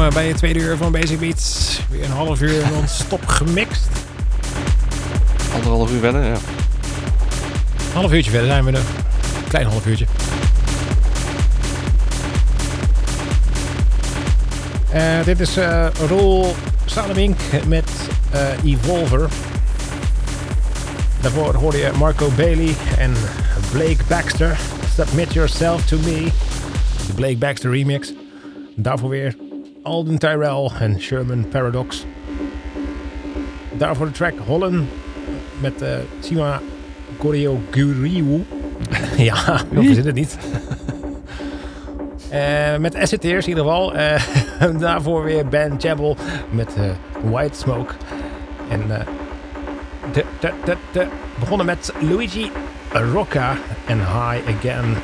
Welkom eh, bij het tweede uur van Basic Beats. Weer een half uur non-stop gemixt. Anderhalf uur wennen, ja. Half uurtje verder zijn we er. Klein half uurtje. Eh, dit is uh, Roel Salemink met uh, Evolver. Daarvoor hoorde je Marco Bailey en Blake Baxter. Submit Yourself to Me. De Blake Baxter remix. Daarvoor weer Alden Tyrell en Sherman Paradox. Daarvoor de track Holland met uh, Sima Koreo Guriwu. ja, of is het niet? Uh, met Acid Tears in ieder geval. Uh, daarvoor weer Ben Chabel met uh, White Smoke. En de, de, de, de, begonnen met Luigi Rocca en High Again.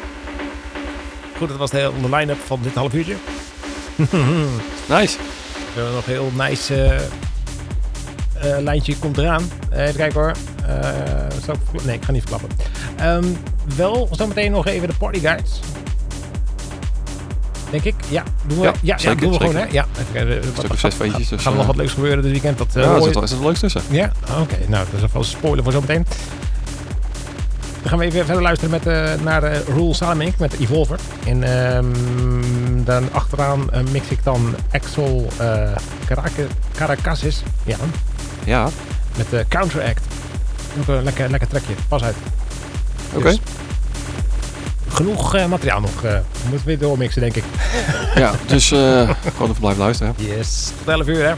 Goed, dat was de hele line-up van dit half uurtje. nice. Uh, nog heel nice uh, lijntje komt eraan. even kijken hoor. Ik nee, ik ga niet verklappen. Um, wel zometeen nog even de party guides. Denk ik. Ja, doen we, ja, ja, zeker, ja, doen we gewoon. Hè? Ja, even, wat, wat, dus, gaat er nog wat leuks gebeuren dit weekend? Dat, ja, dat is, er leuk tussen. Ja, oké. Okay, nou, dat is alvast een spoiler voor zometeen. Dan gaan we even verder luisteren met, uh, naar uh, Rule Salamink met Evolver. En um, dan achteraan uh, mix ik dan Axel Caracasis. Ja. ja. Met de Counteract. Ook een lekker, lekker trekje. Pas uit. Oké. Okay. Dus genoeg uh, materiaal nog. Uh, we moeten weer doormixen, denk ik. ja, dus uh, gewoon even blijven luisteren. Yes, tot 11 uur hè.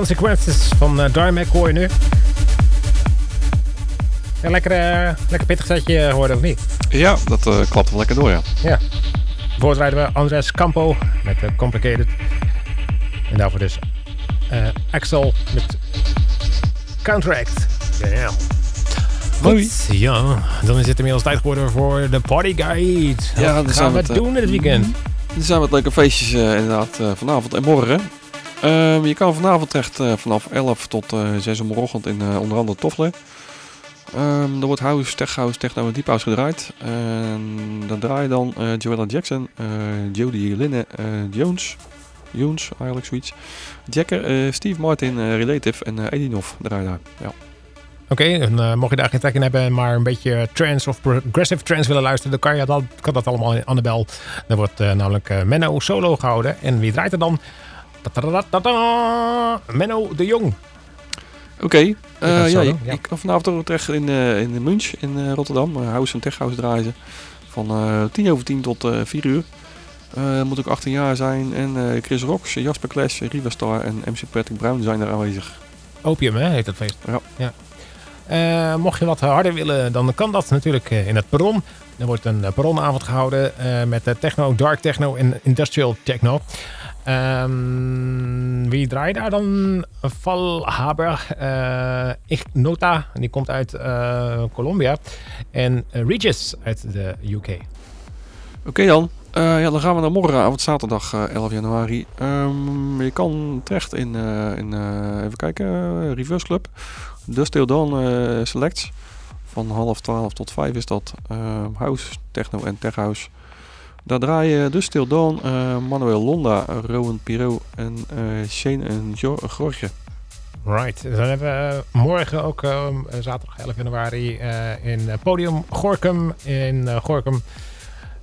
Consequences van uh, hoor je nu. Een lekker, eh, lekker pittig setje hoorde, of niet? Ja, dat eh klapt wel lekker door, ja. Ja. Voorts rijden we Andres Campo met Complicated. En daarvoor dus eh, Axel met Counteract. Ja. Mooi. Goed, Ja, dan is het inmiddels tijd geworden voor de Party Guide. Ja, Wat gaan we het, doen dit weekend? Er zijn wat leuke feestjes inderdaad vanavond en morgen. Ehm, je kan vanavond terecht eh, vanaf 11 tot eh 6 uur morgenochtend in eh, onder andere Toffler. Ehm er wordt house, tech house, techno en deep house gedraaid. Dan draai je dan eh Joella Jackson, Jodie Linne Jones, Jones eigenlijk zoiets. Jacker, Steve Martin, Relative en Edinov draaien daar. Ja. Oké, en mocht je daar geen trek in hebben, maar een beetje trance of progressive trance willen luisteren, dan kan, je dat, kan dat allemaal in Annabel. Er wordt namelijk Menno solo gehouden. En wie draait er dan? Menno de Jong. Oké, eh, ja, je, ja. kan vanavond ook terecht in, eh in de Munch in eh, Rotterdam. House en tech house draaien ze. Van 10 over 10 tot 4 uur. Moet ook 18 jaar zijn. En Chris Rocks, Jasper Clash, Riva Star en MC Patrick Brown zijn er aanwezig. Opium, hè, heet dat feest. Ja. Mocht je wat harder willen, dan kan dat natuurlijk in het perron. Er wordt een perronavond gehouden eh, met techno, dark techno en industrial techno. Ehm, wie draait daar dan? Valhaber, eh Ignota, die komt uit eh, Colombia. En eh, Regis uit de UK. Oké dan. Ja, dan gaan we naar morgenavond, zaterdag eh, 11 januari. Ehm, je kan terecht in, in even kijken, Reverse Club. Dust Till Dawn Selects. Van half 12 tot 5 is dat. Ehm, house, techno en tech house. Daar draaien Dust Till Dawn, eh, Manuel Londa, Rowan Piro en eh, Shane en Jo- Gorge. Right. Dan hebben we morgen ook eh, zaterdag 11 januari eh, in eh, Podium Gorkum in eh, Gorkum.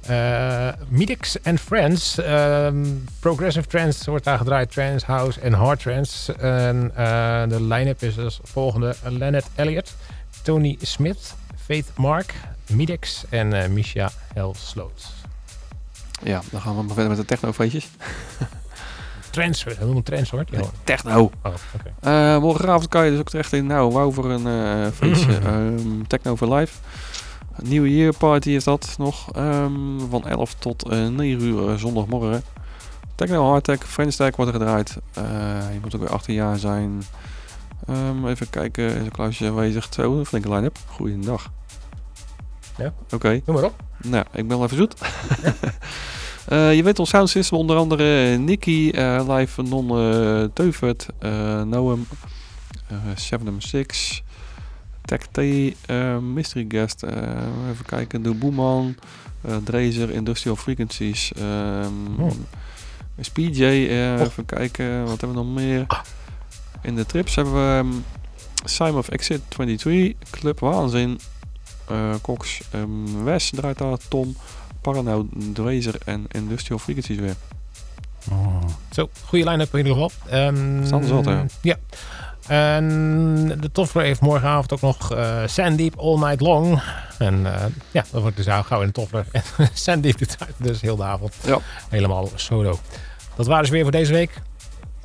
Eh Midix and Friends. ehm, progressive Trance wordt daar gedraaid. Trance, House en Hard Trance. En eh, de line-up is als volgende. Leonard Elliott, Tony Smith, Faith Mark, Midix en eh Misha Helsloot. Ja, dan gaan we maar verder met de technofeestjes. Trance, we noemen het trance hoor. Ja. Techno. Oh, oké. Eh, morgenavond kan je dus ook terecht in Nou Wauw voor een eh, feestje. Ehm, Techno for Life. Nieuwe Year Party is dat nog. ehm, van 11 tot eh 9 uur eh, zondagmorgen. Techno Hardtech, French Tech wordt er gedraaid. Je moet ook weer 18 jaar zijn. Ehm, even kijken, is een kluisje aanwezig. Zo, een flinke line-up. Goeiedag. Ja. Oké. Noem maar op. Nou, ik ben wel even zoet. Eh, je weet ons sound system, onder andere Nicky, eh, Live Non eh Teuvert, eh Noam, eh 76, Tech T, eh, Mystery Guest, even kijken, De Boeman, Drazer, Industrial Frequencies, ehm Oh. SPJ, even kijken, wat hebben we nog meer? In de trips hebben we ehm, Simon of Exit 23, Club Waanzin, Cox, ehm, Wes draait daar, Tom, Paranoid, Drazer en Industrial Frequencies weer. Zo, goede line-up in ieder geval. Ehm, Staan er zat, hè? Ja. En de Toffler heeft morgenavond ook nog eh Sandeep All Night Long. En eh, ja, dat wordt dus gauw in de Toffler. En Sandeep doet dus heel de avond Ja. helemaal solo. Dat waren ze weer voor deze week.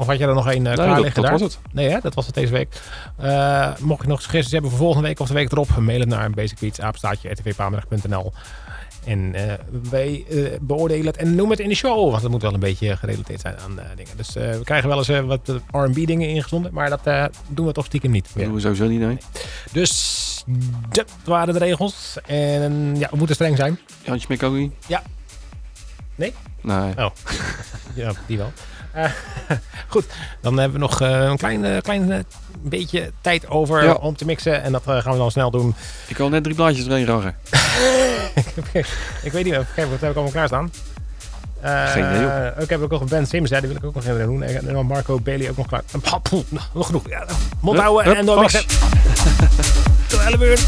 Of had je er nog één uh, Nee, klaar dat, liggen dat daar? was het. Nee, hè? dat was het deze week. Eh, mocht je nog suggesties hebben voor volgende week of de week erop, mail het naar basicbeats.rtvpaandag.nl. En eh, wij eh, beoordelen het en noemen het in de show. Want het moet wel een beetje gerelateerd zijn aan eh, dingen. Dus eh, we krijgen wel eens eh, wat R&B dingen ingezonden. Maar dat eh, doen we toch stiekem niet. Dat doen we sowieso niet, nee. Dus dat waren de regels. En ja, we moeten streng zijn. Jantje niet? Ja. Nee? Nee. Ja, die wel. Eh, goed, dan hebben we nog eh, een klein, eh, klein beetje tijd over Ja. om te mixen. En dat gaan we dan snel doen. Ik wil net drie blaadjes erin raggen. ik weet niet, even kijken, wat heb ik allemaal klaarstaan? Uh, Geen idee, joh. Ook heb ik ook nog Ben Sims, hè, die wil ik ook nog even doen. En dan Marco Bailey ook nog klaar. Nog genoeg. Ja, mond Hup, houden hup, en doormixen. Tot 11 uur.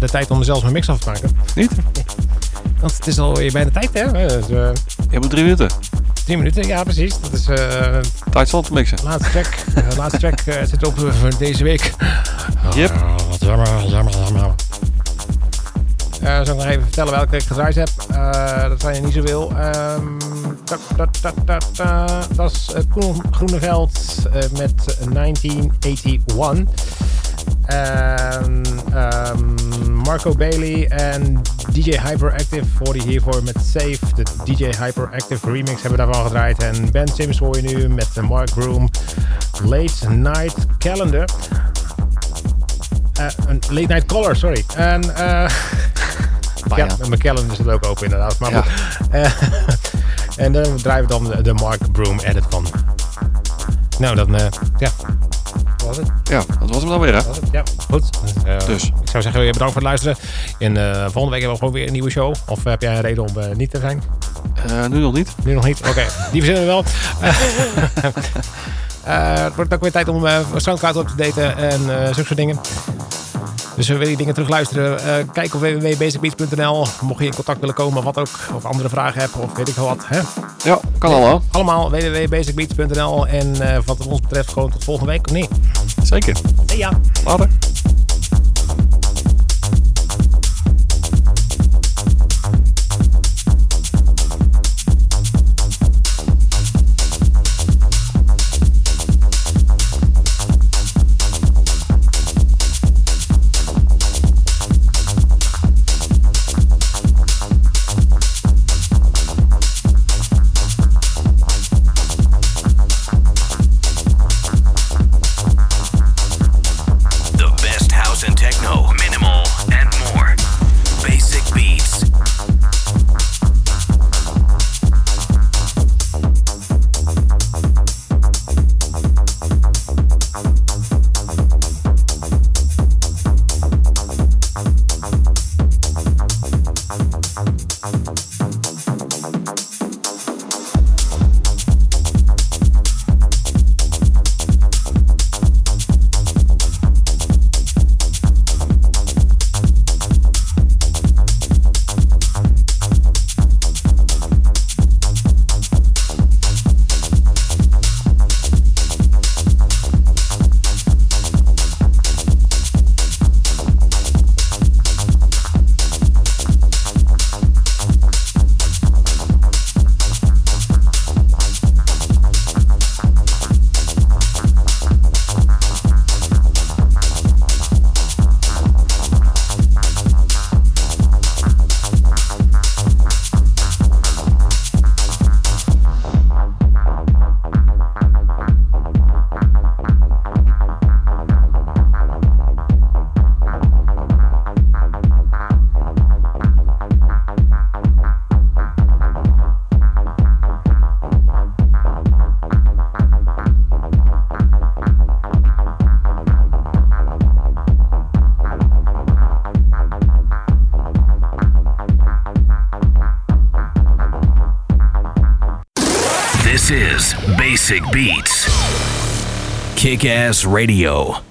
De, tijd om zelfs mijn mix af te maken. Niet? Want het is alweer bijna tijd, hè? Dus, eh, Je hebt drie minuten. drie minuten, ja precies. Dat is eh Tijd zal te mixen. laatste track. De laatste track eh, zit op eh, voor deze week. Yep. Ah, wat jammer, jammer, jammer. Eh, zal ik nog even vertellen welke ik gedraaid heb? Eh, dat zijn er niet zoveel. Ta, ta, ta, ta. Dat is uh, Groeneveld eh, met 1981. En ehm, Marco Bailey en DJ Hyperactive hoor je hiervoor met Save. De DJ Hyperactive remix hebben we daarvan gedraaid. En Ben Sims hoor je nu met de Mark Broom Late Night Calendar. Een Late Night Caller, sorry. En eh ja, mijn calendar het ook open inderdaad. Maar Ja. goed. Eh, en dan draaien we dan de, Mark Broom edit van. Nou, dan ja. Dat was het. Ja, dat was hem dan weer, hè? Ja, goed. Eh, Dus. Ik zou zeggen, bedankt voor het luisteren. En eh, volgende week hebben we gewoon weer een nieuwe show. Of heb jij een reden om eh, niet te zijn? Nu nog niet. Nu nog niet? Oké, die verzinnen we wel. Het wordt ook weer tijd om uh, Soundcloud op te daten en zulke soort dingen. Dus wil je dingen terugluisteren? eh kijk op www.basicbeats.nl. Mocht je in contact willen komen, wat ook. Of andere vragen hebben, of weet ik veel wat. Hè? Ja, kan allemaal. Allemaal www.basicbeats.nl. En wat het ons betreft gewoon tot volgende week, of niet? Zeker. Hey, ja. Later. This is Basic Beats. Kick Ass Radio.